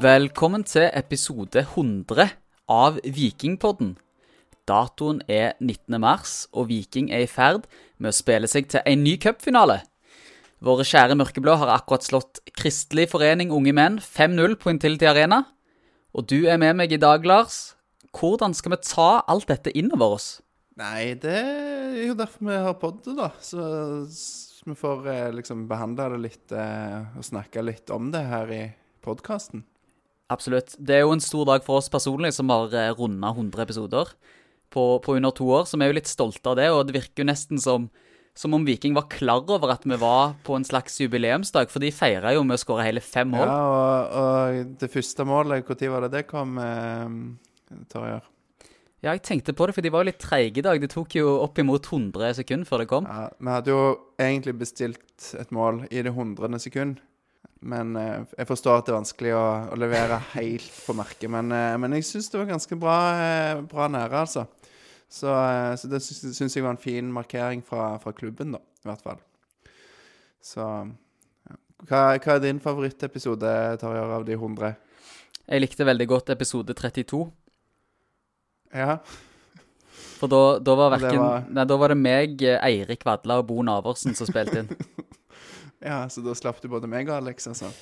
Velkommen til episode 100 av Vikingpodden. Datoen er 19. mars, og Viking er i ferd med å spille seg til en ny cupfinale. Våre kjære mørkeblå har akkurat slått Kristelig forening Unge Menn 5-0 på Intility Arena. Og du er med meg i dag, Lars. Hvordan skal vi ta alt dette innover oss? Nei, det er jo derfor vi har poddet, da. Så, vi får eh, liksom behandle det litt eh, og snakke litt om det her i podkasten. Absolutt. Det er jo en stor dag for oss personlig, som har eh, runda 100 episoder på, på under to år. Så vi er jo litt stolte av det, og det virker jo nesten som, som om Viking var klar over at vi var på en slags jubileumsdag, for de feira jo med å skåre hele fem mål. Ja, og, og det første målet, når var det det kom, eh, Torjer? Ja, jeg tenkte på det, for de var jo litt treige i dag. Det tok jo oppimot 100 sekunder før det kom. Ja, vi hadde jo egentlig bestilt et mål i det hundrede sekund. Men eh, jeg forstår at det er vanskelig å, å levere helt på merket. Men, eh, men jeg syns det var ganske bra, eh, bra nære, altså. Så, eh, så det syns jeg var en fin markering fra, fra klubben, da. I hvert fall. Så ja. hva, hva er din favorittepisode, Tarjei, av de 100? Jeg likte veldig godt episode 32. Ja. For da, da, var verken var- nei, da var det meg, Eirik Vadla og Bo Naversen som spilte inn. ja, så da slapp du både meg og Alex, altså.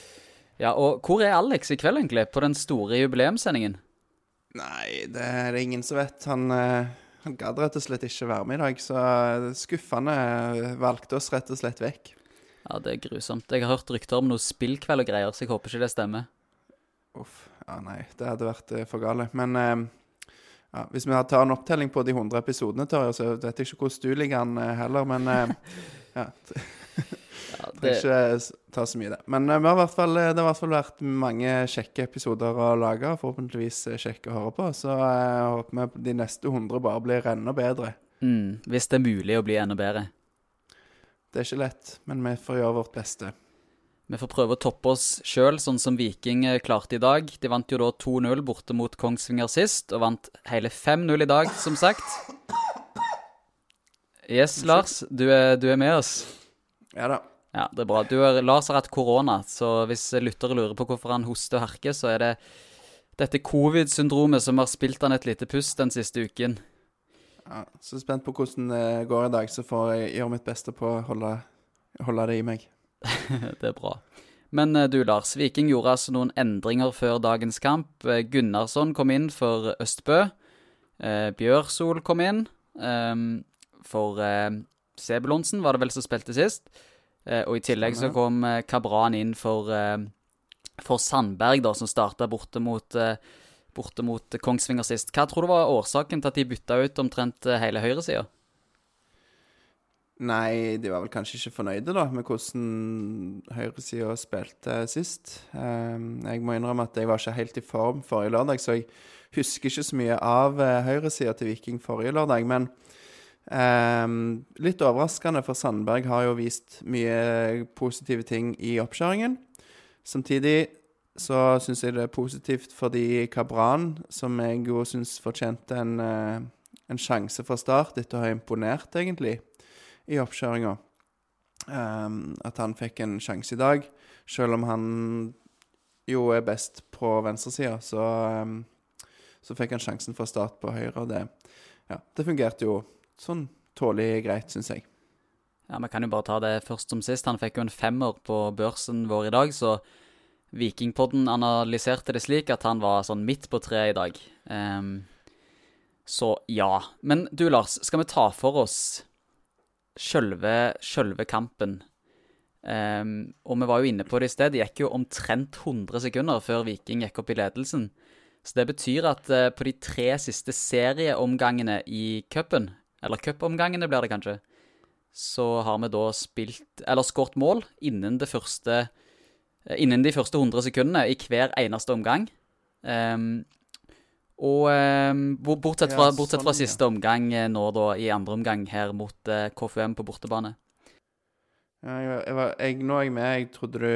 Ja, og hvor er Alex i kveld, egentlig? På den store jubileumssendingen? Nei, det er det ingen som vet. Han, eh, han gadd rett og slett ikke være med i dag, så skuffende valgte oss rett og slett vekk. Ja, det er grusomt. Jeg har hørt rykter om noe spillkveld og greier, så jeg håper ikke det stemmer. Uff. Ja, nei, det hadde vært eh, for gale. Men eh, ja, hvis vi tar en opptelling på de 100 episodene, Tørje, så vet jeg ikke hvordan du ligger an heller, men eh, ja, Ja, trenger det, ikke ta så mye det. Men uh, har fall, eh, det har i hvert fall vært mange kjekke episoder å lage, forhåpentligvis eh, kjekke å høre på. Så jeg håper vi de neste 100 bare blir enda bedre. mm, hvis det er mulig å bli enda bedre. Det er ikke lett, men vi får gjøre vårt beste. Vi får prøve å toppe oss sjøl, sånn som Viking klarte i dag. De vant jo da 2-0 borte mot Kongsvinger sist, og vant hele 5-0 i dag, som sagt. Yes, Lars, du er, du er med oss. Ja da. Ja, det er bra. Du Lars har hatt korona, så hvis lyttere lurer på hvorfor han hoster og harker, så er det dette covid-syndromet som har spilt han et lite pust den siste uken. Ja, så spent på hvordan det går i dag, så får jeg gjøre mitt beste på å holde, holde det i meg. Det er bra. Men eh, du, Lars. Viking gjorde altså noen endringer før dagens kamp. Eh, Gunnarsson kom inn for Østbø. Eh, Bjørsol kom inn Eh, for eh, Sebulonsen, var det vel som spilte sist. Eh, og i tillegg så kom eh, Kabran inn for, eh, for Sandberg, da, som starta borte mot eh, Borte mot Kongsvinger sist. Hva tror du var årsaken til at de bytta ut omtrent eh, hele høyresida? Nei, de var vel kanskje ikke fornøyde da med hvordan høyresida spilte sist. Ehm, jeg må innrømme at jeg var ikke helt i form forrige lørdag, så jeg husker ikke så mye av høyresida til Viking forrige lørdag. Men ehm, litt overraskende, for Sandberg har jo vist mye positive ting i oppkjøringen. Samtidig så syns jeg det er positivt fordi Kabran, som jeg jo syns fortjente en, eh, en sjanse fra start etter å ha imponert, egentlig, i oppkjøringa. um, at han fikk en sjanse i dag, selv om han jo er best på venstresida, så, um, så fikk han sjansen fra start på høyre, og det, ja, det fungerte jo sånn tålelig greit, syns jeg. Ja, Vi kan jo bare ta det først som sist. Han fikk jo en femmer på børsen vår i dag, så Vikingpodden analyserte det slik at han var sånn midt på treet i dag. Um, så ja. Men du, Lars, skal vi ta for oss sjølve, sjølve kampen? Um, og vi var jo inne på det i sted. Det gikk jo omtrent 100 sekunder før Viking gikk opp i ledelsen. Så det betyr at uh, på de tre siste serieomgangene i cupen, eller cupomgangene blir det kanskje, så har vi da spilt, eller skåret mål innen det første eh, Innen de første 100 sekundene i hver eneste omgang. Um, og um, bortsett fra, bortsett sånn, fra siste omgang eh, nå, da, i andre omgang her mot eh, KFUM på bortebane. Ja, jeg, jeg var, jeg, nå er jeg med. Jeg trodde du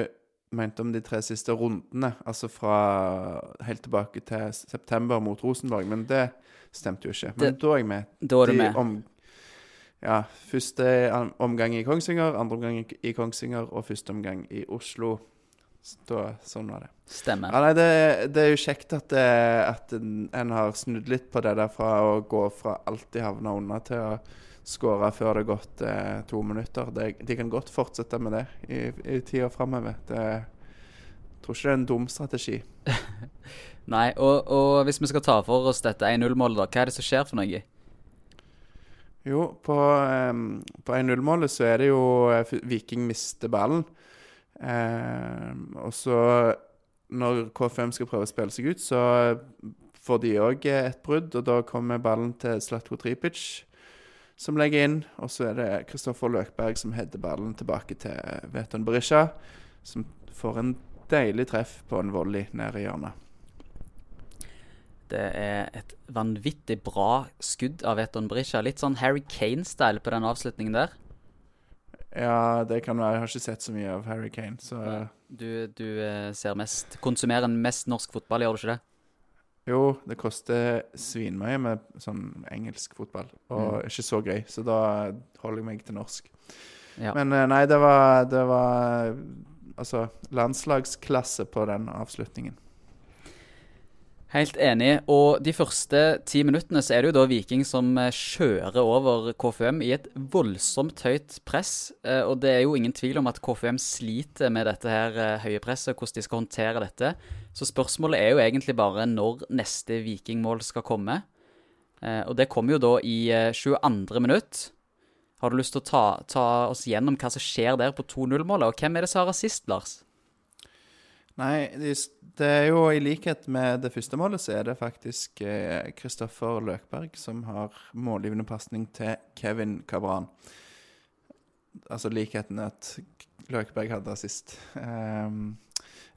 mente om de tre siste rundene. Altså fra helt tilbake til september mot Rosenborg. Men det stemte jo ikke. Men Det- da er jeg med. Da er du med. Om, ja, første omgang i Kongsvinger, andre omgang i- Kongsvinger og første omgang i Oslo. Da, sånn var det. Stemmer. Ja, nei, det, det er jo kjekt at, det, at en en har snudd litt på det der fra å gå fra alltid havna under til å skåre før det har gått eh, to minutter. Det, de kan godt fortsette med det i, i tida framover. Jeg tror ikke det er en dum strategi. Nei, og, og hvis vi skal ta for oss dette 1-0-målet, da, hva er det som skjer for noe? Jo, på, eh, på 1-0-målet så er det jo eh, Viking mister ballen. Eh, og så, når K5 skal prøve å spille seg ut, så får de òg et brudd, og da kommer ballen til Slatko Tripic, som legger inn. Og så er det Kristoffer Løkberg som header ballen tilbake til Veton Berisha, som får en deilig treff på en volley nede i hjørnet. Det er et vanvittig bra skudd av Veton Berisha. Litt sånn Harry Kane-style på den avslutningen der. Ja, det kan være. Jeg har ikke sett så mye av Harry Kane, så Du, du eh, ser mest Konsumerer mest norsk fotball, gjør du ikke det? Jo, det koster svinmye med sånn engelsk fotball, og Mm. ikke så gøy, så da holder jeg meg til norsk. Ja. Men eh, nei, det var, det var altså landslagsklasse på den avslutningen. Helt enig. Og de første ti minuttene så er det jo da Viking som eh, kjører over KFUM i et voldsomt høyt press. Eh, Og det er jo ingen tvil om at KFUM sliter med dette her eh, høye presset, hvordan de skal håndtere dette. Så spørsmålet er jo egentlig bare når neste Vikingmål skal komme. Og det kommer jo da i eh, 22. minutt. Har du lyst til å ta, ta oss gjennom hva som skjer der på 2-0-målet? Og hvem er det som har rasist, Lars? Nei, det er jo i likhet med det første målet, så er det faktisk eh, Kristoffer Løkberg som har målgivende pasning til Kevin Cabran. Altså likheten at Løkberg hadde assist. Um,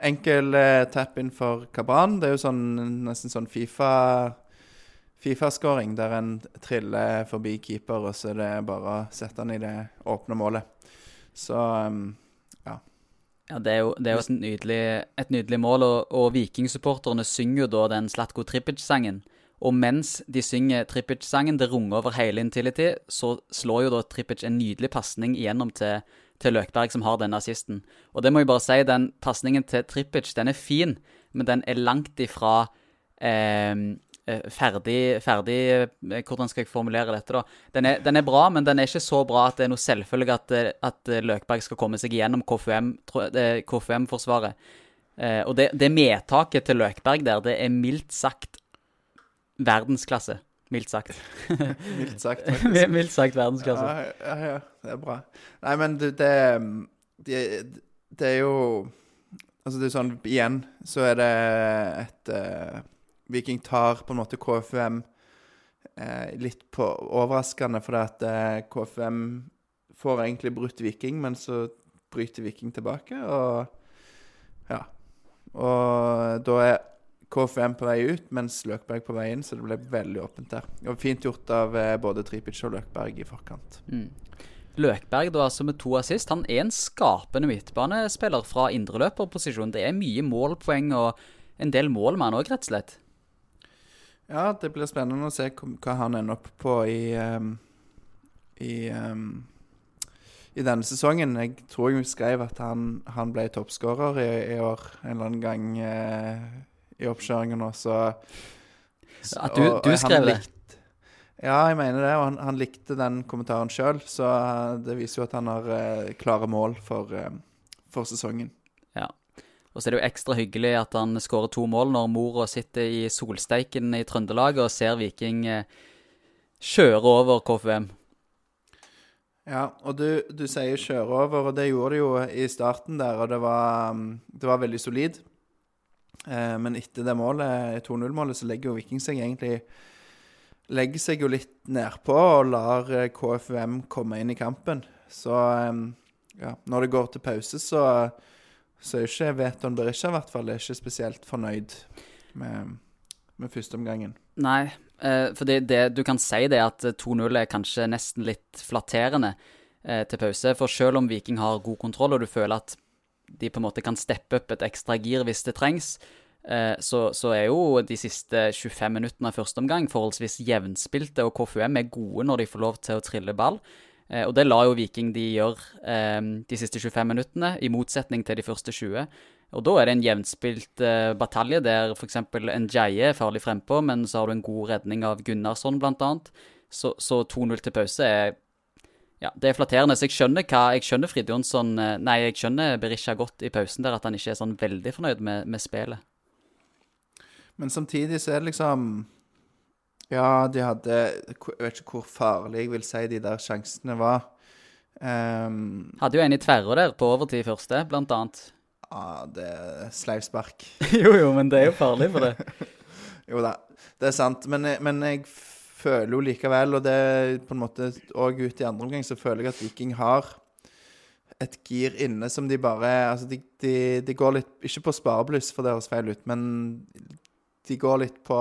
enkel eh, tap-in for Cabran. Det er jo sånn, nesten sånn Fifa Fifa-skåring, der en triller forbi keeper, og så er det bare å sette den i det åpne målet. Så um, Ja, Det er jo, det er jo et, nydelig, et nydelig mål, og, og Viking-supporterne synger jo da den Slatko Tripic-sangen. Og mens de synger Tripic-sangen, det runger over hele Intility, så slår jo da Tripic en nydelig pasning igjennom til, til Løkberg, som har denne assisten. Og det må jeg bare si, den pasningen til Tripic, den er fin, men den er langt ifra eh, ferdig, ferdig eh, Hvordan skal jeg formulere dette, da? Den er, den er bra, men den er ikke så bra at det er noe selvfølgelig at, eh, at eh, Løkberg skal komme seg gjennom KFUM eh, KFUM-forsvaret. Eh, og det, det medtaket til Løkberg der, det er mildt sagt verdensklasse. Mildt sagt. mildt sagt, faktisk. mildt sagt verdensklasse. Ja, ja, ja, det er bra. Nei, men det, det, det, er jo Altså, det er sånn Igjen så er det et eh, Viking tar på en måte KFUM eh, litt på overraskende, fordi at eh, KFUM får egentlig brutt Viking, men så bryter Viking tilbake, og Ja. Og da er KFUM på vei ut, mens Løkberg på vei inn, så det ble veldig åpent der. Og fint gjort av eh, både Tripic og Løkberg i forkant. Mm. Løkberg da, altså med to assist, han er en skapende midtbanespiller fra indreløperposisjon. Det er mye målpoeng og en del mål med han òg, rett og slett. Ja, det blir spennende å se hva han ender opp på i um, i, um, i denne sesongen. Jeg tror jeg skrev at han, han ble toppskårer i, i år en eller annen gang uh, i oppkjøringen nå, så, At du- du skrev det? Ja, jeg mener det, og han, han likte den kommentaren sjøl, så eh, det viser jo at han har eh, klare mål for, eh, for sesongen. Og så er det jo ekstra hyggelig at han skårer to mål når mora sitter i solsteiken i Trøndelag og ser Viking eh, kjøre over KFUM. Ja, og du, du sier kjøre over, og det gjorde de jo i starten der, og det var, um, det var veldig solid. Eh, men etter det målet, 2-0-målet, så legger jo Viking seg egentlig Legger seg jo litt nedpå og lar eh, KFUM komme inn i kampen. Så ja, når det går til pause, så, så er jo ikke Veton Berisha i hvert fall er ikke spesielt fornøyd med, med førsteomgangen. Nei, eh, for det, du kan si det at 2-0 er kanskje nesten litt flatterende eh, til pause. For selv om Viking har god kontroll, og du føler at de på en måte kan steppe opp et ekstra gir hvis det trengs, eh, så, så er jo de siste 25 minuttene av første omgang forholdsvis jevnspilte, og KFUM er gode når de får lov til å trille ball. Eh, og det la jo Viking de gjøre eh, de siste 25 minuttene, i motsetning til de første 20. Og da er det en jevnspilt uh, batalje der f.eks. Njaye er farlig frempå, men så har du en god redning av Gunnarsson, annet. Så, så 2-0 til pause er ja, det er flatterende. Så jeg skjønner hva, jeg skjønner Frid Nei, jeg skjønner Berisha godt i pausen der, at han ikke er sånn veldig fornøyd med, med spillet. Men samtidig så er det liksom Ja, de hadde Jeg vet ikke hvor farlig jeg vil si de der sjansene var. Um, hadde jo en i tverra der på overtid første, blant annet. Ja, det er sleivspark. jo, jo, men det er jo farlig for det. jo da, det er sant. Men, men jeg føler jo likevel, og det er på en måte òg ut i andre omgang, så føler jeg at Viking har et gir inne som de bare Altså, de, de, de går litt Ikke på sparebluss, for det høres feil ut, men de går litt på,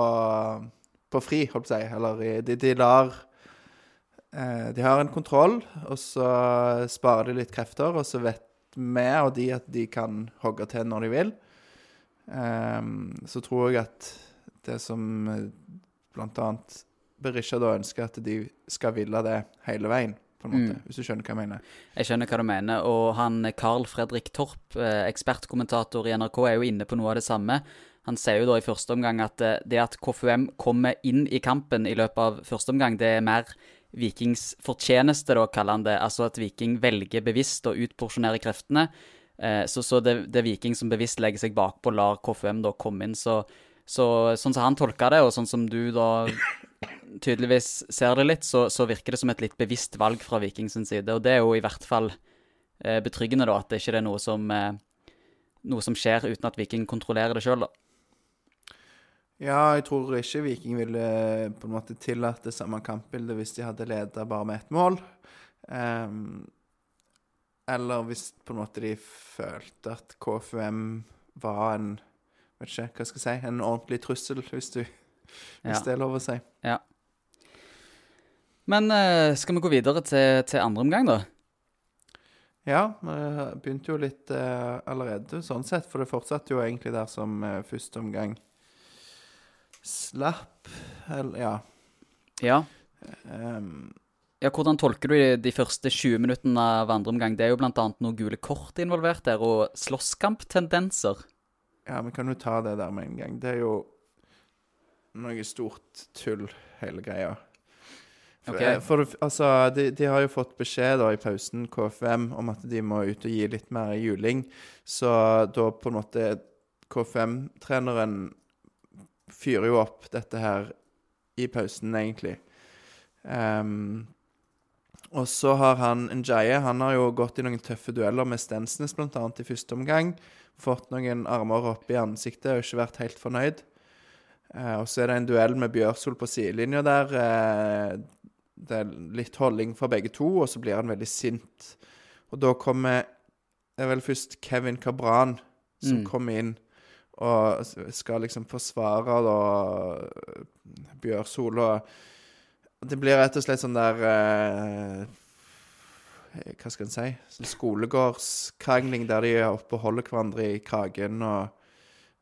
på fri, holdt på å si. Eller de, de lar eh, De har en kontroll, og så sparer de litt krefter, og så vet vi og de at de kan hogge til når de vil. Um, så tror jeg at det som bl.a. Berisha da ønsker at de skal ville det hele veien på en måte, mm. hvis du skjønner hva jeg mener. Jeg skjønner hva du mener. Og han Carl Fredrik Torp, eh, ekspertkommentator i NRK, er jo inne på noe av det samme. Han sier jo da i første omgang at eh, det at KFUM kommer inn i kampen i løpet av første omgang, det er mer Vikings fortjeneste, da, kaller han det. Altså at Viking velger bevisst å utporsjonere kreftene. Eh, så, så det, det, er Viking som bevisst legger seg bakpå lar KFUM da komme inn. Så, så, sånn som han tolker det, og sånn som du da tydeligvis ser det litt, så, så, virker det som et litt bevisst valg fra Viking sin side. Og det er jo i hvert fall eh, betryggende, da, at det ikke er noe som, noe som skjer uten at Viking kontrollerer det sjøl, da. Ja, jeg tror ikke Viking ville eh, på en måte tillatt det samme kampbildet hvis de hadde leda bare med ett mål. Um, eller hvis på en måte de følte at KFUM var en vet ikke, hva skal jeg si, en ordentlig trussel, hvis, du, hvis ja. det er lov å si. Ja. Men uh, skal vi gå videre til, til, andre omgang, da? Ja, vi begynte jo litt uh, allerede, sånn sett. For det fortsatte jo egentlig der som uh, første omgang slapp. Eller, ja. Ja. Um, ja, Hvordan tolker du de første 20 minuttene av andre omgang? Det er jo bl.a. noen gule kort involvert der, og slåsskamptendenser. Ja, vi kan jo ta det der med en gang. Det er jo noe stort tull, hele greia. Okay. For, altså, de, de, har jo fått beskjed da i pausen, KFM, om at de må ut og gi litt mer juling. Så da på en måte KFM-treneren fyrer jo opp dette her i pausen, egentlig. Um, og så har han Njaye Han har jo gått i noen tøffe dueller med Stensnes, bl.a. i første omgang. Fått noen armer opp i ansiktet og ikke vært helt fornøyd. Uh, og så er det en duell med Bjørsol på sidelinja der. Uh, det er litt holding for begge to, og så blir han veldig sint. Og da kommer Det er vel først Kevin Cabran som mm. kommer inn og skal liksom forsvare da Bjørsol og Det blir rett og slett sånn der eh, Hva skal en si? Sånn skolegårdskrangling der de er oppe og holder hverandre i kragen og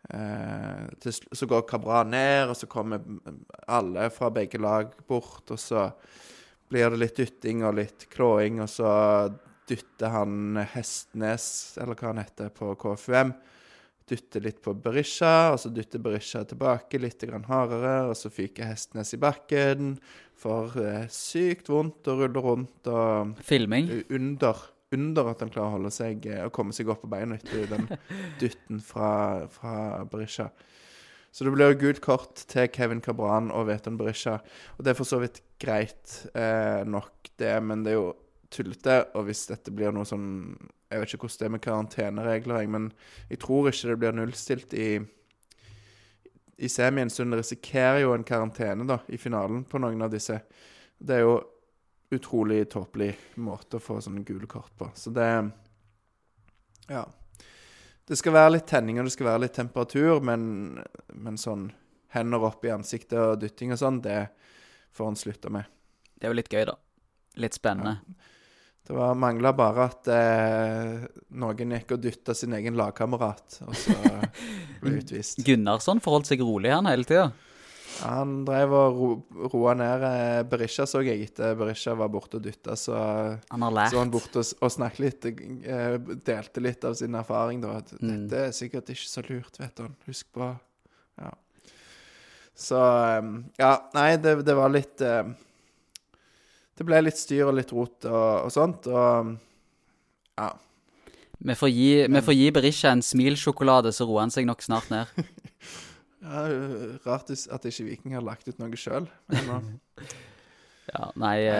Eh, til, så går Cabra ned, og så kommer alle fra begge lag bort. Og så blir det litt dytting og litt klåing, og så dytter han Hestnes, eller hva han heter, på KFUM. Dytter litt på Berisha, og så dytte Berisha tilbake litt hardere. Og så fyker Hestnes i bakken. Får eh, sykt vondt og ruller rundt og Filming? Under under at han klarer å holde seg og eh, komme seg opp på beina etter den dytten fra, fra Berisha. Så det blir jo gult kort til Kevin Cabran og Veton Berisha. Og det er for så vidt greit eh, nok, det, men det er jo tullete. Og hvis dette blir noe sånn Jeg vet ikke hvordan det er med karanteneregler, men jeg tror ikke det blir nullstilt i i semien, så en risikerer jo en karantene da, i finalen på noen av disse. Det er jo utrolig tåpelig måte å få sånne gule kort på. Så det Ja. Det skal være litt tenning og det skal være litt temperatur, men, men sånn hender opp i ansiktet og dytting og sånn, det får han slutte med. Det er jo litt gøy, da. Litt spennende. Ja. Det var mangla bare at eh, noen gikk og dytta sin egen lagkamerat, og så ble utvist. Gunnarsson forholdt seg rolig, han, hele tida. Han drev og ro, roa ned eh, Berisha, så jeg, etter Berisha var borte og dytta. Så, Han har lært. så han borte og, og snakket litt, eh, delte litt av sin erfaring. da. Mm. Dette er sikkert ikke så lurt, vet du. Husk på Ja. Så eh, Ja, nei, det, det var litt eh, Det ble litt styr og litt rot og, og sånt, og ja. Vi får gi, vi får gi Berisha en smilsjokolade, så roer han seg nok snart ned. ja rart at ikke Viking har lagt ut noe sjøl. Ja, nei Ja.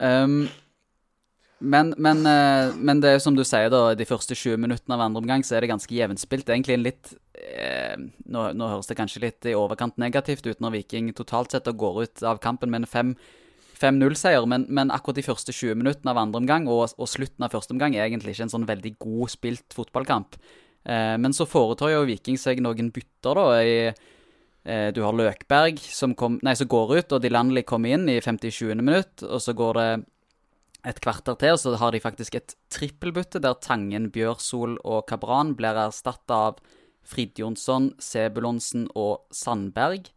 eh, um, men, men, eh, men det er som du sier, da, de første 20 minuttene av andre omgang så er det ganske jevnspilt. Egentlig en litt eh, nå, nå høres det kanskje litt i overkant negativt ut når Viking totalt sett går ut av kampen med en 5-0-seier, men, men akkurat de første 20 minuttene av andre omgang og, og slutten av første omgang er egentlig ikke en sånn veldig god spilt fotballkamp. Eh, men så foretar jo Viking seg noen bytter, da. i Eh, Du har Løkberg som, kom, nei, som går ut, og Dilanli kommer inn i 57. minutt. Og så går det et kvarter til, og så har de faktisk et trippelbytte der Tangen, Bjørsol og Kabran blir erstatta av Frid Jonsson, Sebulonsen og Sandberg.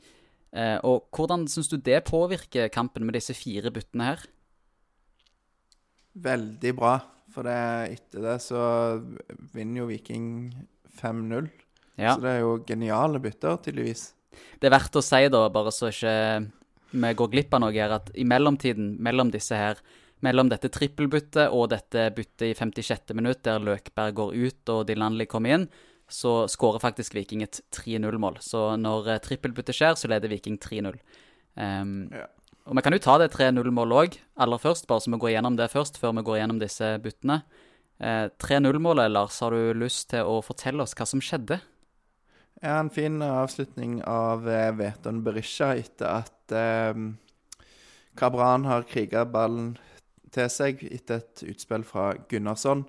Eh, og hvordan syns du det påvirker kampen med disse fire byttene her? Veldig bra. For det, etter det så vinner jo Viking 5-0. Ja. Så det er jo geniale bytter, tydeligvis. Det er verdt å si, da, bare så ikke vi går glipp av noe her, at i mellomtiden, mellom disse her, mellom dette trippelbyttet og dette byttet i 56. minutt, der Løkberg går ut og Dilanli kommer inn, så skårer faktisk Viking et 3-0-mål. Så når eh, trippelbyttet skjer, så leder Viking 3-0. Um, Ja. Og vi kan jo ta det 3-0-målet òg, aller først, bare så vi går gjennom det først, før vi går gjennom disse byttene. Eh, 3-0-målet, Lars, har du lyst til å fortelle oss hva som skjedde? Ja, en fin avslutning av eh, Veton Berisha etter at eh, Kabran har kriga ballen til seg etter et utspill fra Gunnarsson.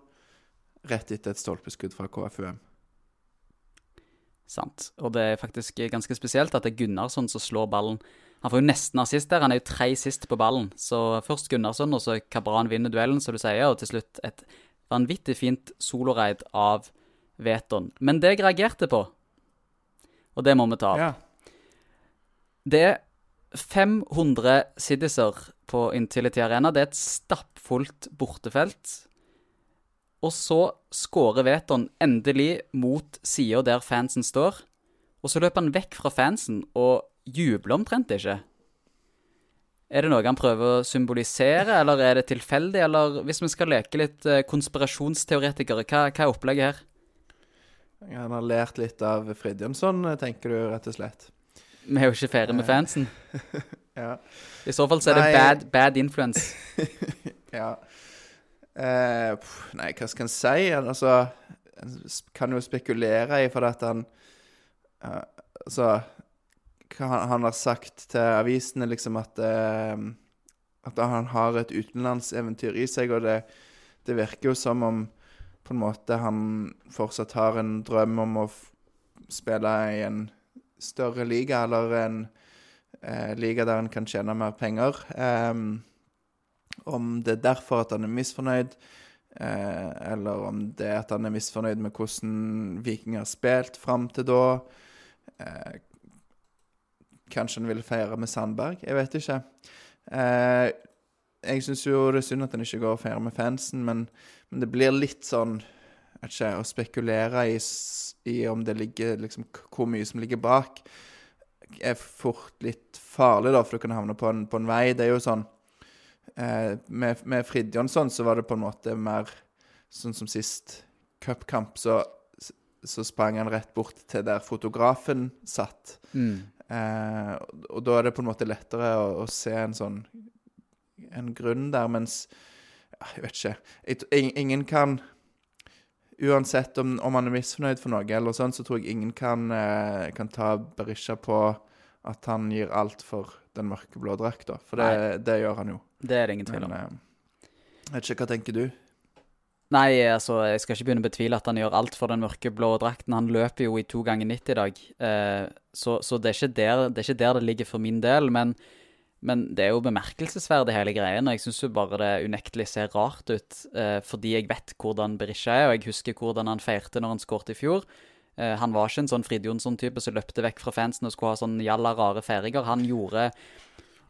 Rett etter et stolpeskudd fra KFUM. Sant. Og det er faktisk ganske spesielt at det er Gunnarsson som slår ballen. Han får jo nesten assist der, han er jo tre sist på ballen. Så først Gunnarsson, og så Kabran vinner duellen, som du sier, og til slutt et vanvittig fint soloreid av Veton. Men det jeg reagerte på, og det må vi ta opp Ja. Det er 500 siddiser på Intility Arena. Det er et stappfullt bortefelt. Og så skårer Veton endelig mot sida der fansen står. Og så løper han vekk fra fansen og jubler omtrent ikke. Er det noe han prøver å symbolisere, eller er det tilfeldig? Eller hvis vi skal leke litt eh, konspirasjonsteoretikere, hva, hva er opplegget her? Han har lært litt av Fridjonsson, tenker du rett og slett. Vi er jo ikke ferdig med fansen. Ja. I så fall så er det Nei. bad, bad influence. ja. Eh, pff, nei, hva skal en si? Altså, en kan jo spekulere i for at han uh, Altså hva han, han har sagt til avisene, liksom at uh, At han har et utenlandseventyr i seg, og det, det virker jo som om på en måte han fortsatt har en drøm om å spille i en større liga, eller en eh, liga der han kan tjene mer penger. Om det er derfor at han er misfornøyd, eh, eller om det er at han er misfornøyd med hvordan Viking har spilt fram til da. Eh, kanskje han vil feire med Sandberg? Jeg vet ikke. Eh, jeg syns jo det er synd at han ikke går og feirer med fansen, men, men det blir litt sånn ikke, Å spekulere i, i om det ligger liksom, Hvor mye som ligger bak, er fort litt farlig, da, for du kan havne på en, på en vei. Det er jo sånn eh, Med, med Fridjonsson så var det på en måte mer sånn som sist cupkamp, så, så sprang han rett bort til der fotografen satt. Mm. Eh, og- og da er det på en måte lettere å, å se en sånn En grunn der, mens Jeg vet ikke. Ingen kan Uansett om, om han er misfornøyd for noe, eller sånn, så tror jeg ingen kan, eh, kan ta Berisha på at han gir alt for den mørkeblå drakta. For det, det gjør han jo. Det er det ingen tvil om. Men eh, jeg vet ikke, hva tenker du? Nei, altså, jeg skal ikke begynne å betvile at han gjør alt for den mørkeblå drakten. Han løper jo i to ganger 90 i dag, eh, så, så det, er der, det er ikke der det ligger for min del. Men, men det er jo bemerkelsesverdig, hele greien. Og jeg syns jo bare det unektelig ser rart ut, eh, fordi jeg vet hvordan Berisha er, og jeg husker hvordan han feirte når han skåret i fjor. Eh, han var ikke en sånn Frid Jonsson-type som løpte vekk fra fansen og skulle ha sånn jalla rare feiringer. Han gjorde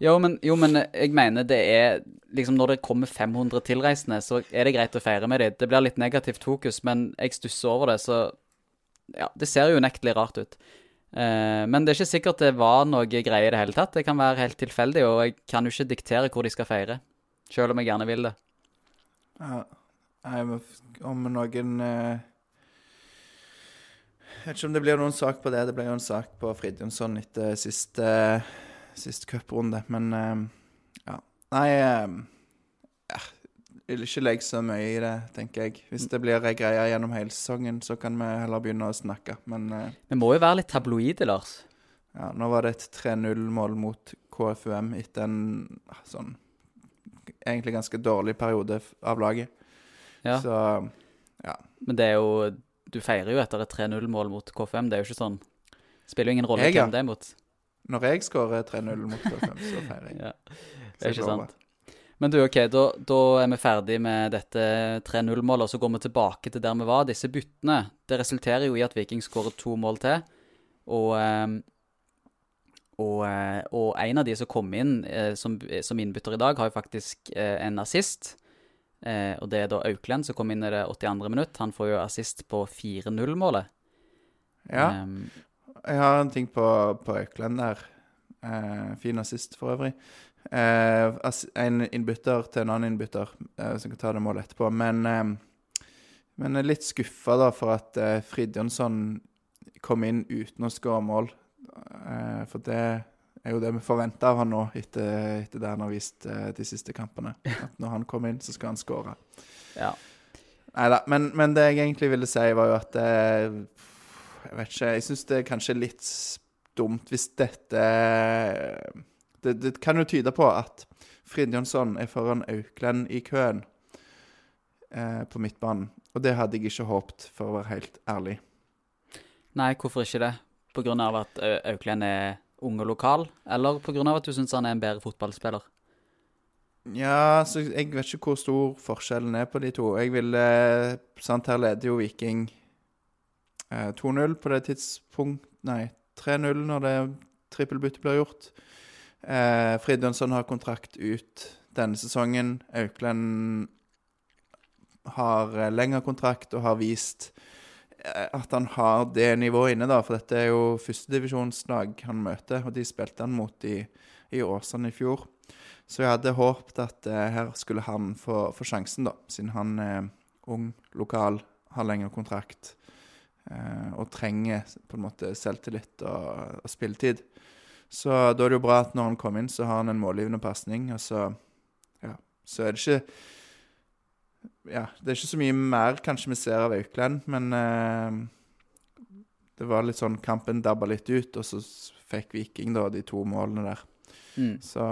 jo men, jo, men jeg mener det er liksom Når det kommer 500 tilreisende, så er det greit å feire med dem. Det blir litt negativt fokus, men jeg stusser over det, så Ja, det ser jo unektelig rart ut. Eh, men det er ikke sikkert det var noe greie i det hele tatt. Det kan være helt tilfeldig, og jeg kan jo ikke diktere hvor de skal feire. Selv om jeg gjerne vil det. Ja. Om noen eh, Jeg vet ikke om det blir noen sak på det. Det ble jo en sak på Fridtjonsson etter siste, siste cuprunde, men eh, ja. Nei ja. Vil ikke legge så mye i det, tenker jeg. Hvis det blir ei greie gjennom hele sesongen, så kan vi heller begynne å snakke. Men eh, Vi må jo være litt tabloide, Lars. ja, nå var det et 3-0-mål mot KFUM etter en sånn egentlig ganske dårlig periode f- av laget. Ja. Så Men det er jo Du feirer jo etter et 3-0-mål mot KFUM, Det er jo ikke sånn Spiller jo ingen rolle Jeg, ja. hvem det er mot. når jeg skårer 3-0 mot KFUM, så feirer jeg. Ja. Det er ikke sant. Men du, ok, da, da er vi ferdig med dette 3-0-målet, og så går vi tilbake til der vi var. Disse byttene det resulterer jo i at Viking skårer to mål til. Og, ehm, og, eh, og en av de som kom inn eh, som, som innbytter i dag, har jo faktisk eh, en assist. Eh, og det er da Auklend som kom inn i det 82. minutt. Han får jo assist på 4-0-målet. Ja, Um, jeg har en ting på, på Auklend der. Eh, fin assist for øvrig. Eh, en innbytter til en annen innbytter, eh, som kan ta det målet etterpå. Men, eh, men jeg er litt skuffa da for at eh, Fridjonsson kom inn uten å skåre mål. For det er jo det vi forventer av han nå, etter, etter det han har vist de siste kampene. At når han kommer inn, så skal han skåre. ja. Neida, men, men det jeg egentlig ville si, var jo at Jeg vet ikke, jeg syns det er kanskje litt dumt hvis dette det, det kan jo tyde på at Fridtjonsson er foran Auklend i køen eh, på midtbanen. Og det hadde jeg ikke håpet, for å være helt ærlig. Nei, hvorfor ikke det? På grunn av at Au- Auklend er ung og lokal, eller på grunn av at du syns han er en bedre fotballspiller? Ja, så jeg vet ikke hvor stor forskjellen er på de to. Jeg ville Sant, her leder jo Viking eh, 2-0 på det tidspunkt Nei, 3-0 når det trippelbyttet blir gjort. Eh, Fridtjonsson har kontrakt ut denne sesongen. Aukland har eh, lengre kontrakt og har vist eh, at han har det nivået inne, da. For dette er jo førstedivisjonslag han møter, og de spilte han mot i, i Åsane i fjor. Så jeg hadde håpet at eh, her skulle han få, få sjansen, da. Siden han er ung, lokal, har lengre kontrakt eh, og trenger på en måte selvtillit og, og spilletid. Så da er det jo bra at når han kommer inn, så har han en målgivende pasning. Og så, ja, så er det ikke Ja, det er ikke så mye mer kanskje vi ser av Aukland, men eh, det var litt sånn Kampen dabba litt ut, og så fikk Viking da de to målene der. Mm. Så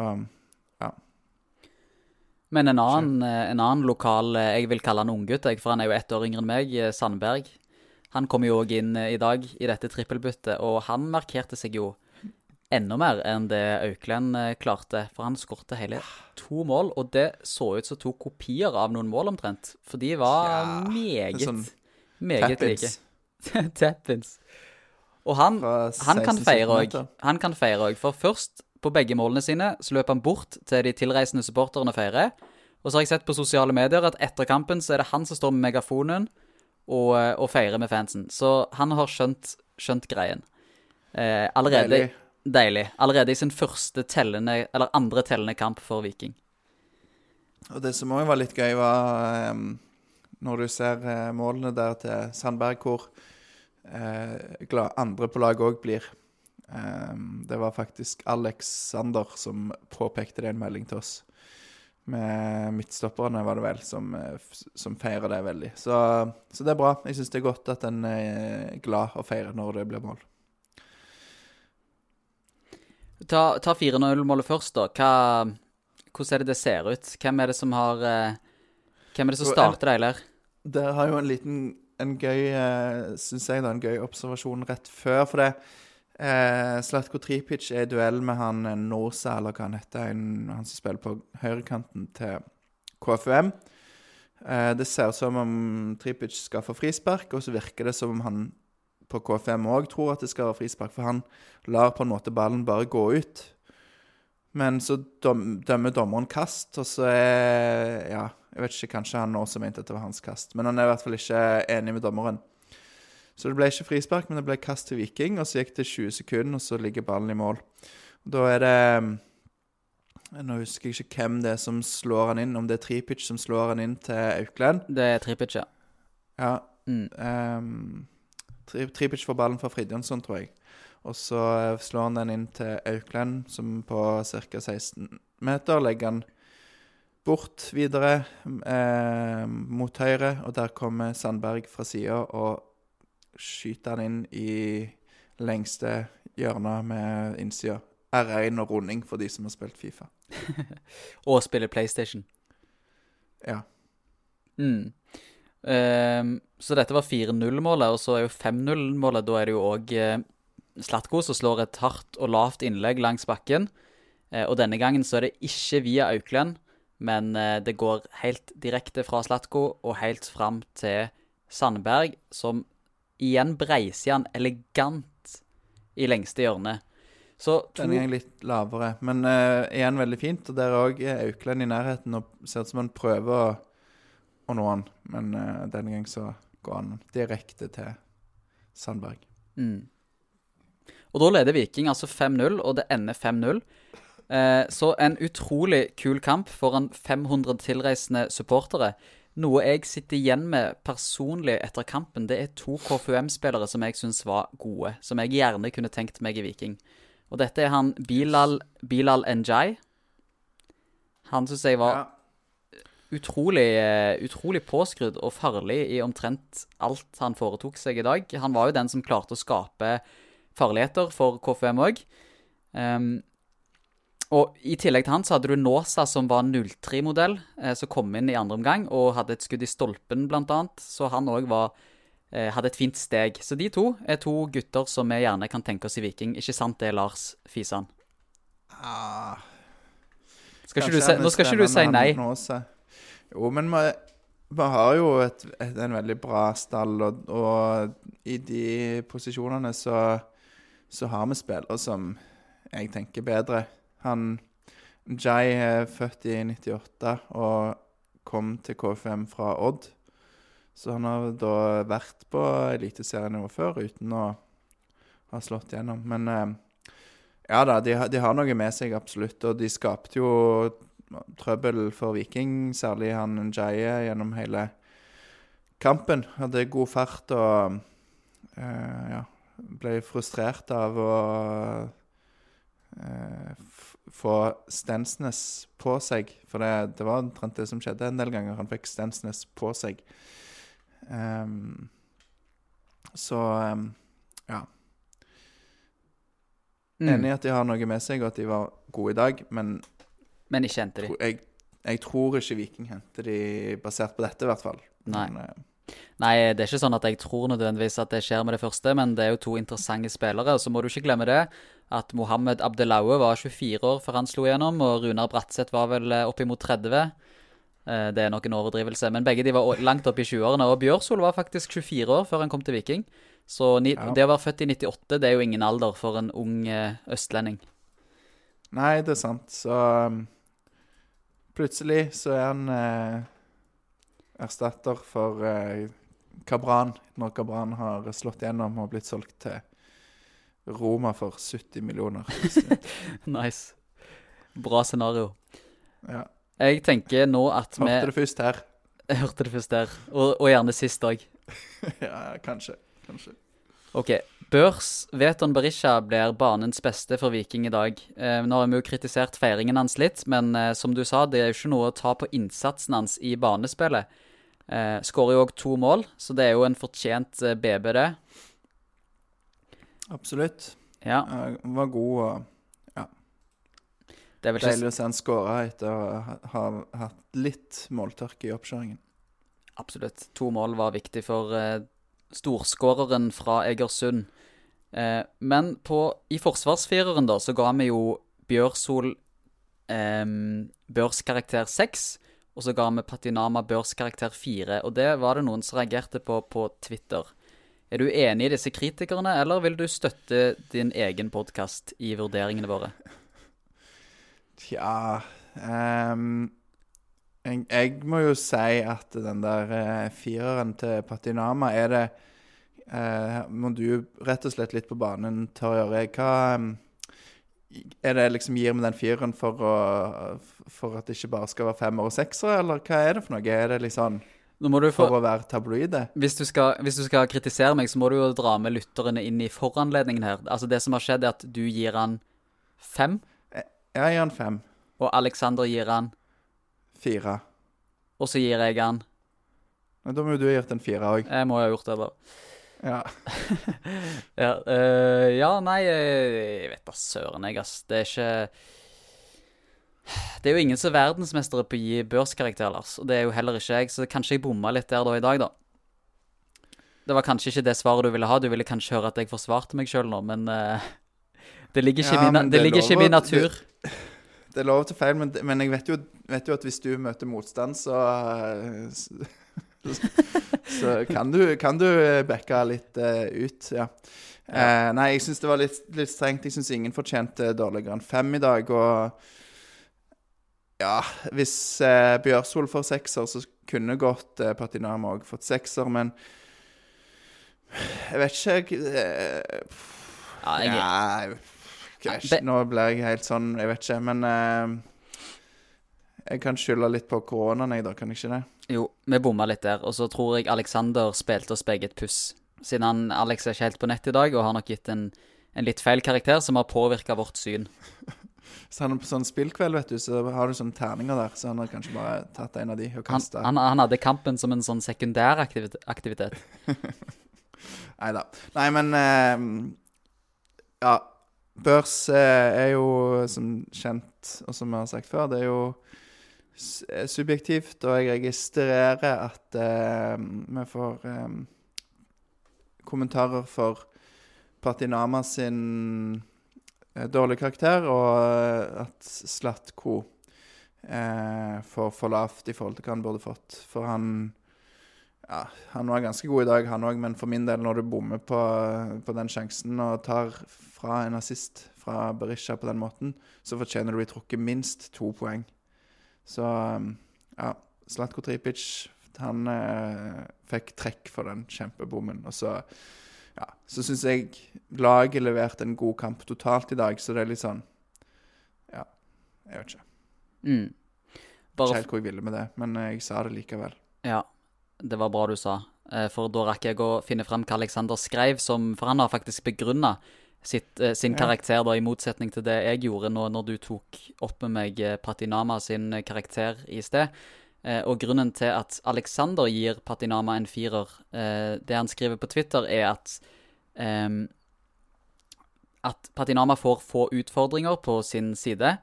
Men en annen, en annen lokal eh, Jeg vil kalle han unggutt, for han er jo ett år yngre enn meg, eh, Sandberg. Han kom jo òg inn eh, i dag i dette trippelbyttet, og han markerte seg jo enda mer enn det Auklend eh, klarte. For han skårte hele to mål, og det så ut som to kopier av noen mål omtrent. For de var Ja, meget, sånn meget like. Tappins. Og han, han kan feire òg. Han kan feire òg. For først, på begge målene sine, så løp han bort til de tilreisende supporterne og feirer. Og så har jeg sett på sosiale medier at etter kampen så er det han som står med megafonen og, eh, og feirer med fansen. Så han har skjønt, skjønt greien. Eh, allerede Deilig. Deilig. Allerede i sin første tellende, eller andre tellende kamp for Viking. Og det som òg var litt gøy, var um, når du ser uh, målene der til Sandberg, hvor uh, andre på laget òg blir. Um, det var faktisk Alexander som påpekte det i en melding til oss. Med midtstopperne, var det vel, som, som feirer det veldig. Så, så det er bra. Jeg syns det er godt at en er glad og feirer når det blir mål. Ta, ta 4-0-målet først, da. Hva, hvordan er det det ser ut? Hvem er det som har eh, Hvem er det som starter det, eller? Det har jo en liten en gøy, eh, synes jeg da, en gøy observasjon rett før. For det eh, Slatko Tripic er i duell med han Norsa, Nosa, eller hva han heter, en, han som spiller på høyrekanten til KFUM. Eh, det ser ut som om Tripic skal få frispark, og så virker det som om han på K5 òg tror at det skal være frispark, for han lar på en måte ballen bare gå ut. Men så dømmer dommeren kast, og så er Ja, jeg vet ikke, kanskje han også mente at det var hans kast, men han er i hvert fall ikke enig med dommeren. Så det ble ikke frispark, men det ble kast til Viking, og så gikk det 20 sekunder, og så ligger ballen i mål. Da er det Nå husker jeg ikke hvem det er som slår han inn, om det er Tripic som slår han inn til Aukland. Det er Tripic, ja. Ja. Mm. Um, Tripic får ballen fra Fridjonsson, tror jeg. Og så eh, slår han den inn til Aukland, som på ca. 16 meter legger han bort videre eh, mot høyre, og der kommer Sandberg fra sida og skyter han inn i lengste hjørnet med innsida. R1 og runding for de som har spilt Fifa. Og spiller PlayStation. Ja. Mm. Ehm, så dette var 4-0-målet, og så er jo 5-0-målet Da er det jo òg eh, Slatko som slår et hardt og lavt innlegg langs bakken. Eh, og denne gangen så er det ikke via Auklend, men eh, det går helt direkte fra Slatko og helt fram til Sandberg, som igjen breiser han elegant i lengste hjørne. Så to Denne gangen litt lavere, men igjen veldig fint. Og der òg er Auklend i nærheten og ser ut som han prøver å, å nå han. Men uh, denne gang så går han direkte til Sandberg. Mm. Og da leder Viking altså 5-0, og det ender 5-0. Eh, så en utrolig kul kamp foran 500 tilreisende supportere. Noe jeg sitter igjen med personlig etter kampen, det er to KFUM-spillere som jeg syns var gode. Som jeg gjerne kunne tenkt meg i Viking. Og dette er han Bilal, Bilal Njay. Han syns jeg var Ja. Utrolig, eh, utrolig påskrudd og farlig i omtrent alt han foretok seg i dag. Han var jo den som klarte å skape farligheter for KFM òg. og i tillegg til han så hadde du Nåsa, som var 03-modell, eh, som kom inn i andre omgang og hadde et skudd i stolpen, blant annet. Så han òg eh, hadde et fint steg. Så de to er to gutter som vi gjerne kan tenke oss i Viking. Ikke sant det, Lars Fisan? Ah, Skal ikke er nå skal ikke du si nei. Nåse. Jo, men vi, har jo et, et, en veldig bra stall, og, og i de posisjonene så, så har vi spillere som jeg tenker bedre. Han Jai er født i 98 og kom til KFM fra Odd. Så han har da vært på eliteserienivå før uten å ha slått gjennom. Men eh, ja da, de, de har noe med seg, absolutt. Og de skapte jo trøbbel for Viking, særlig han Njaye, gjennom hele kampen. Hadde god fart og eh, ja, ble frustrert av å eh, få Stensnes på seg. For det, det var omtrent det som skjedde en del ganger. Han fikk Stensnes på seg. Um, så um, ja. Mm. Enig i at de har noe med seg, og at de var gode i dag. Men Men ikke henter de. jeg, jeg tror ikke Viking henter de basert på dette, i hvert fall. Nei. Men, eh, Nei, det er ikke sånn at jeg tror nødvendigvis at det skjer med det første, men det er jo to interessante spillere. Og så må du ikke glemme det at Mohammed Abdelaue var 24 år før han slo igjennom, og Runar Bratseth var vel eh, oppimot 30. Eh, Det er nok en overdrivelse, men begge de var langt opp i 20-årene. Og Bjørsol var faktisk 24 år før han kom til Viking. Så det å være født i 98, det er jo ingen alder for en ung østlending. nei, det er sant. Så um, plutselig så er han eh, erstatter for eh, Kabran, når Kabran har slått gjennom og blitt solgt til Roma for 70 millioner. nice. Bra scenario. ja. Jeg tenker nå at vi Hørte det først her. Jeg hørte det først der, og, og gjerne sist òg. ja, kanskje. Kanskje. Ok, Børs Veton Berisha blir banens beste for Viking i dag. Eh, nå har vi jo kritisert feiringen hans litt, men eh, som du sa, det er jo ikke noe å ta på innsatsen hans i banespillet. Eh, Skårer jo òg to mål, så det er jo en fortjent eh, BB, det. Absolutt. Ja, Ja, Han var god og det er vel ikke deilig å se han skåre etter å ha, ha hatt litt måltørke i oppkjøringen. Absolutt. To mål var viktig for eh, storskåreren fra Egersund. Eh, men på, i forsvarsfireren da, så ga vi jo Bjørsol eh, børskarakter 6, og så ga vi Patinama børskarakter 4. Og det var det noen som reagerte på på Twitter. Er du enig i disse kritikerne, eller vil du støtte din egen podkast i vurderingene våre? Tja ehm, jeg, jeg må jo si at den der eh, fireren til Patinama er det eh, Må du rett og slett litt på banen, Torjør. Hva ehm, Er det liksom gir med den fireren for, å, for at det ikke bare skal være femmer og seksere, eller hva er det for noe? Er det liksom du få, for å være tabloide? hvis, du skal, hvis du skal kritisere meg, så må du jo dra med lytterne inn i foranledningen her. Altså Det som har skjedd, er at du gir han fem, Jeg gir han fem. og Alexander gir han Fire. Og så gir jeg han Men da må jo du ha gitt en fire òg. Jeg må jo ha gjort det, da. Ja. Ja, øh, ja nei, jeg vet da søren, jeg, ass. Det er ikke Det er jo ingen som er verdensmestere på å gi børskarakter, Lars. Og det er jo heller ikke jeg, så kanskje jeg bomma litt der da i dag, da. Det var kanskje ikke det svaret du ville ha. Du ville kanskje høre at jeg forsvarte meg sjøl nå, men uh, det ligger ikke, Ja, i min, det det ligger ikke min natur. Det er lov til feil, men, men jeg vet jo, vet jo at hvis du møter motstand, så Så, så kan, du, kan du backe litt uh, ut, ja. Uh, nei, jeg syns det var litt, litt strengt. Jeg syns ingen fortjente dårligere enn fem i dag. Og ja, hvis uh, Bjørsol får sekser, så kunne godt uh, Patinama òg fått sekser, men jeg vet ikke eh, Ja, jeg, ja, jeg Be- Nå blir jeg helt sånn Jeg vet ikke, men eh, Jeg kan skylde litt på koronaen, jeg, da. Kan jeg ikke det? Jo, vi bomma litt der. Og så tror jeg Alexander spilte oss begge et puss. Siden han, Alex er ikke helt på nett i dag og har nok gitt en, en litt feil karakter som har påvirka vårt syn. Så han er på sånn spillkveld, vet du, så har du sånne terninger der. Så han har kanskje bare tatt en av de og Han, kasta. han, han hadde kampen som en sånn sekundær aktivit- aktivitet. Nei da. Nei, men eh, Ja. Børs eh, er jo som kjent, og som vi har sagt før, det er jo eh, subjektivt, og jeg registrerer at eh, vi får eh, kommentarer for Patinama sin eh, dårlige karakter, og eh, at Slatko får for lavt i forhold til hva han burde fått. For han ja, han var ganske god i dag, han òg, men for min del, når du bommer på, på den sjansen og tar fra en assist fra Berisha på den måten, så fortjener du bli trukket minst to poeng. Så um, ja, Slatko Tripic, han eh, fikk trekk for den kjempebommen. Og så ja, så syns jeg laget leverte en god kamp totalt i dag, så det er litt sånn Ja, jeg vet ikke. Mm. Ikke helt hvor jeg ville med det, men eh, jeg sa det likevel. ja, det var bra du sa. Eh, For da rakk jeg å finne frem hva Alexander skrev, som, for han har faktisk begrunna eh, sin karakter, da, i motsetning til det jeg gjorde nå når du tok opp med meg eh, Patinama sin karakter i sted. Og grunnen til at Alexander gir Patinama en firer, det han skriver på Twitter, er at um, at Patinama får få utfordringer på sin side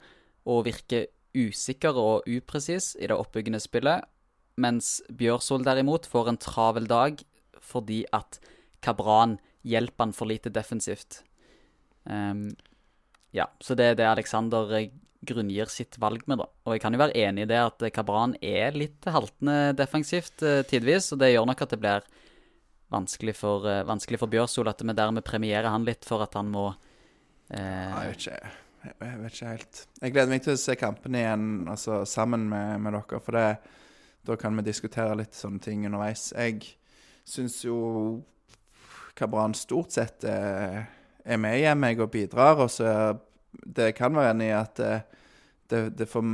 og virker usikker og upresis i det oppbyggende spillet, mens Bjørsol derimot får en travel dag fordi at Kabran hjelper han for lite defensivt. Um, ja, så det er det Alexander eh, grunngir sitt valg med, da. Og jeg kan jo være enig i det at eh, Kabran er litt haltende defensivt eh, tidvis, og det gjør nok at det blir vanskelig for, eh, vanskelig for Bjørsol at vi dermed premierer han litt for at han må eh, Jeg vet ikke, jeg, vet ikke helt. Jeg gleder meg til å se kampen igjen altså, sammen med, med dere, for det, da kan vi diskutere litt sånne ting underveis. Jeg syns jo Kabran stort sett eh, er med hjemme jeg, og bidrar, og så det kan være enig i at eh, det, det får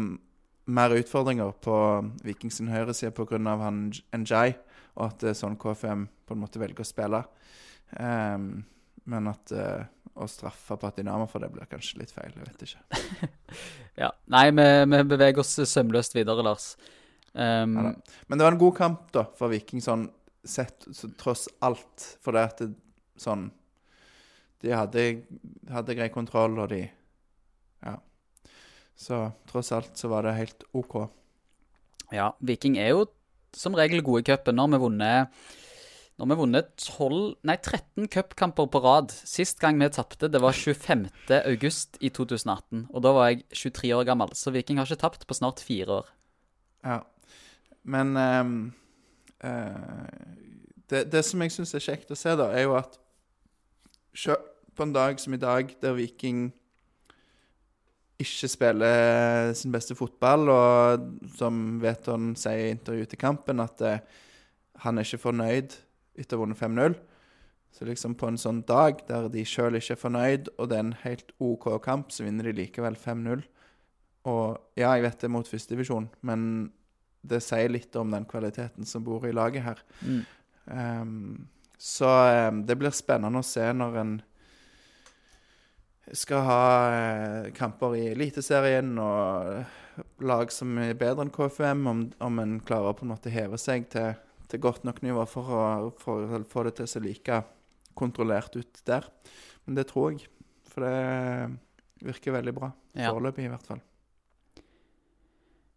mer utfordringer på Vikings sin høyreside pga. han Njay, og at det er sånn KFM på en måte velger å spille. Um, men at uh, å straffe Patinama for det blir kanskje litt feil. Jeg vet ikke. Ja. Nei, vi, vi beveger oss sømløst videre, Lars. Um, Ja. Men det var en god kamp da for Viking, sånn sett så tross alt. For det at det, sånn De hadde, hadde grei kontroll, og de Ja. Så tross alt så var det helt OK. Ja, Viking er jo som regel gode i cupen. Nå har vi vunnet nå har vi vunnet 12, nei 13 cupkamper på rad. Sist gang vi tapte, det var 25. august i 2018. Og da var jeg 23 år gammel, så Viking har ikke tapt på snart fire år. Ja. Men um, uh, det, det som jeg syns er kjekt å se, da, er jo at på en dag som i dag, der Viking ikke spiller sin beste fotball, og som Veton sier i intervjuet til kampen, at uh, han er ikke fornøyd etter å ha vunnet 5-0. Så liksom på en sånn dag der de sjøl ikke er fornøyd, og det er en helt OK kamp, så vinner de likevel 5-0. Og ja, jeg vet det er mot førstedivisjon, men det sier litt om den kvaliteten som bor i laget her. Mm. Um, så um, det blir spennende å se når en skal ha uh, kamper i Eliteserien og lag som er bedre enn KFUM, om, om en klarer å på en måte heve seg til, til godt nok nivå for å for, å få det til å se like kontrollert ut der. Men det tror jeg. For det virker veldig bra. Ja. Foreløpig, i hvert fall.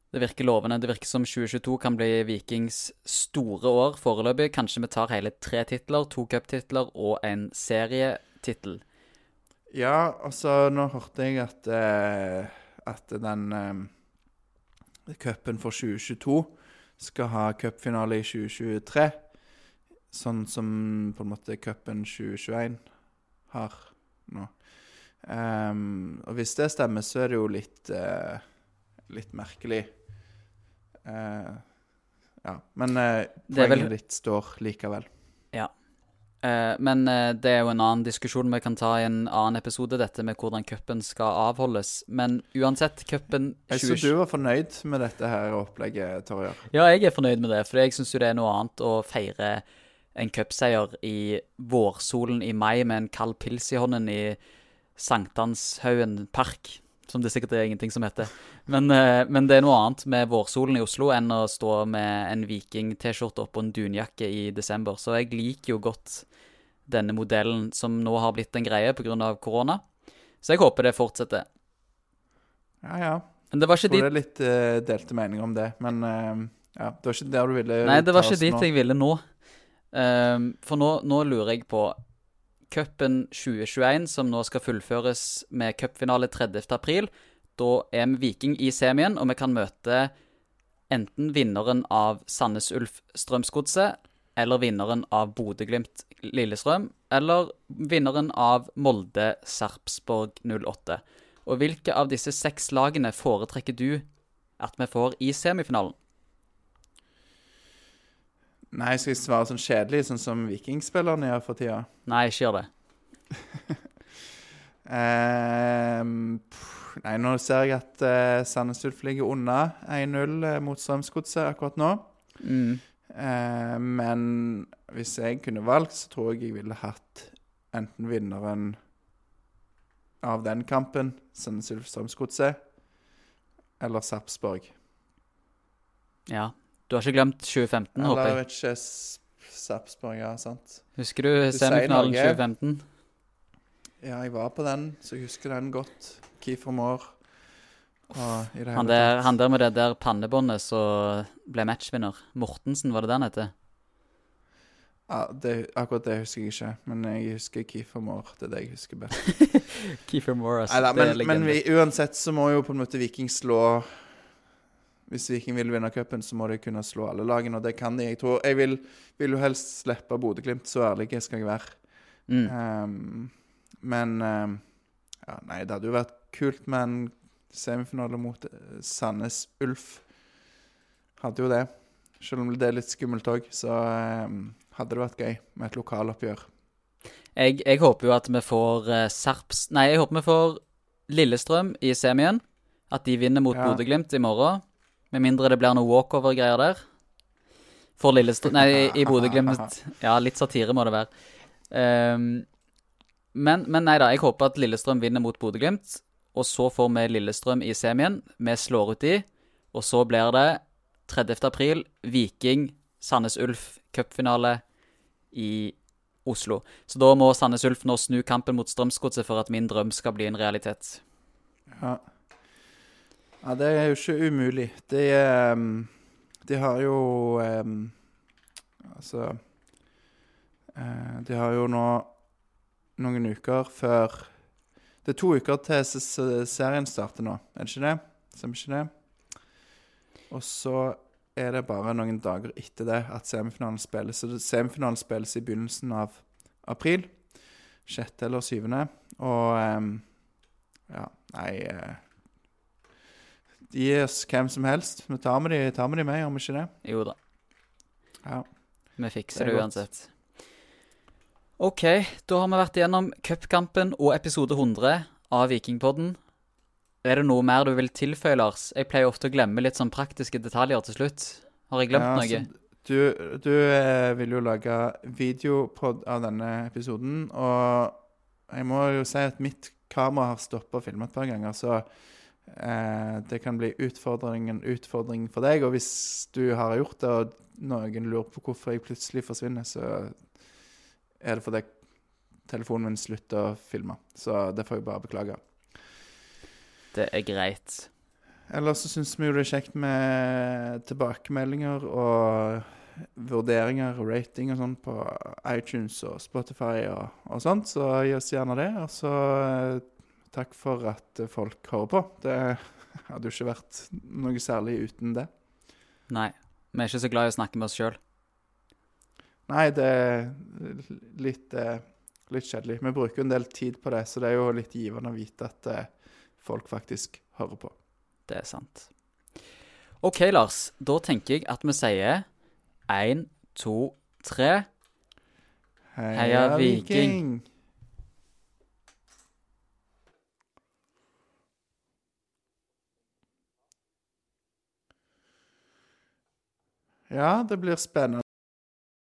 Det virker lovende. Det virker som 2022 kan bli Vikings store år foreløpig. Kanskje vi tar hele tre titler, to cuptitler og en serietittel. Ja, altså, nå hørte jeg at, eh, at den eh, cupen for 2022 skal ha cupfinale i 2023. Sånn som på en måte cupen 2021 har nå. Um, og hvis det stemmer, så er det jo litt eh, litt merkelig. Eh, ja, men Det er vel- ditt står likevel. Eh, men eh, det er jo en annen diskusjon vi kan ta i en annen episode, dette med hvordan cupen skal avholdes. Men uansett, cupen Jeg så du var fornøyd med dette her opplegget, Torjar. Ja, jeg er fornøyd med det, for jeg syns jo det er noe annet å feire en cupseier i vårsolen i mai med en kald pils i hånden i Sankthanshaugen park, som det sikkert er ingenting som heter. Men, eh, men det er noe annet med vårsolen i Oslo enn å stå med en Viking-T-skjorte oppå en dunjakke i desember. Så jeg liker jo godt denne modellen som nå har blitt en greie pga. korona. Så jeg håper det fortsetter. Ja, ja. Men det var ikke tror det er litt uh, delte meninger om det, men uh, ja, det var ikke der du ville Nei, det var ikke dit nå. jeg ville nå. Ehm, for nå, nå lurer jeg på Cupen 2021, som nå skal fullføres med cupfinale 30. april. Da er vi Viking i semien, og vi kan møte enten vinneren av Sandnes Ulf Strømsgodset, eller vinneren av Bodø-Glimt Lillestrøm, eller vinneren av Molde Sarpsborg 08. Og hvilke av disse seks lagene foretrekker du at vi får i semifinalen? Nei, skal jeg svare sånn kjedelig, sånn som vikingspillerne gjør for tida? Nei, ikke gjør det. um, pff, nei, nå ser jeg at uh, Sandnes Ulf ligger unna 1-0 uh, mot Strømsgodset akkurat nå. Mm. Uh, men hvis jeg kunne valgt, så tror jeg jeg ville hatt enten vinneren av den kampen, Sandnes Ulf Strømsgodset, eller Sarpsborg. Ja. Du har ikke glemt 2015, Eller håper jeg jeg. vet ikke Sarpsborg, ja, sant? Husker du Du semifinalen 2015? Ja, jeg var på den, så jeg husker den godt. Kiefer Moore. Han der, han der med det der pannebåndet som ble matchvinner. Mortensen, var det det han heter? Ja, det, akkurat det husker jeg ikke, men jeg husker Kiefer Moore. Det er det jeg husker best. Keefer Moore, Neida, det er men, men vi, uansett så må jo på en måte Viking slå Hvis Viking vil vinne cupen, så må de kunne slå alle lagene, og det kan de. Jeg tror, jeg vil, vil jo helst slippe Bodø-Glimt, så ærlig skal jeg være. Mm. Um, men um, ja, Nei, det hadde jo vært kult med en semifinale mot eh, Sandnes Ulf. Hadde jo det. Selv om det er litt skummelt òg, så um, hadde det vært gøy med et lokaloppgjør. Jeg, jeg håper jo at vi får uh, Sarps Nei, jeg håper vi får Lillestrøm i semien. At de vinner mot Ja. Bodø-Glimt i morgen. Med mindre det blir noe walkover-greier der. For Lillestrøm Nei, i, i Bodø-Glimt. Ja, litt satire må det være. Um, men, men nei da, jeg håper at Lillestrøm vinner mot Bodø-Glimt. Og så får vi Lillestrøm i semien. Vi slår ut de. Og så blir det 30. april Viking Sandnes Ulf cupfinale i Oslo. Så da må Sandnes Ulf nå snu kampen mot Strømsgodset for at min drøm skal bli en realitet. Ja. Ja, det er jo ikke umulig. De, ehm, de har jo ehm, Altså eh, De har jo nå noen uker før Det er to uker til serien starter nå, er det ikke det? Stemmer ikke det? Og så er det bare noen dager etter det at semifinalen spilles. Så semifinalen spilles i begynnelsen av april. Sjette eller syvende. Og ehm, ja, nei eh, Gi oss hvem som helst. Vi tar med de, tar med de med, gjør vi ikke det? Jo da, Ja. vi fikser Det det, uansett. OK, da har vi vært igjennom cupkampen og episode 100 av Vikingpodden. Er det noe mer du vil tilføye, Lars? Jeg pleier ofte å glemme litt sånn praktiske detaljer til slutt. Har jeg glemt Ja, noe? Du, du eh, vil jo lage videopod av denne episoden, og jeg må jo si at mitt kamera har stoppa å filme et par ganger, så eh, det kan bli utfordring, en utfordring for deg. Og hvis du har gjort det, og noen lurer på hvorfor jeg plutselig forsvinner, så er det fordi telefonen min slutter å filme. Så det får jeg bare beklage. Det er greit. Ellers så syns vi jo det er kjekt med tilbakemeldinger og vurderinger og rating og sånn på iTunes og Spotify og, og sånt, så gi oss gjerne det. Og så eh, takk for at folk hører på. Det hadde jo ikke vært noe særlig uten det. Nei. Vi er ikke så glad i å snakke med oss sjøl. Nei, det er litt, eh, litt kjedelig. Vi bruker jo en del tid på det, så det er jo litt givende å vite at eh, folk faktisk hører på. Det er sant. OK, Lars. Da tenker jeg at vi sier én, to, tre. Heia Viking! Ja, det blir spennende.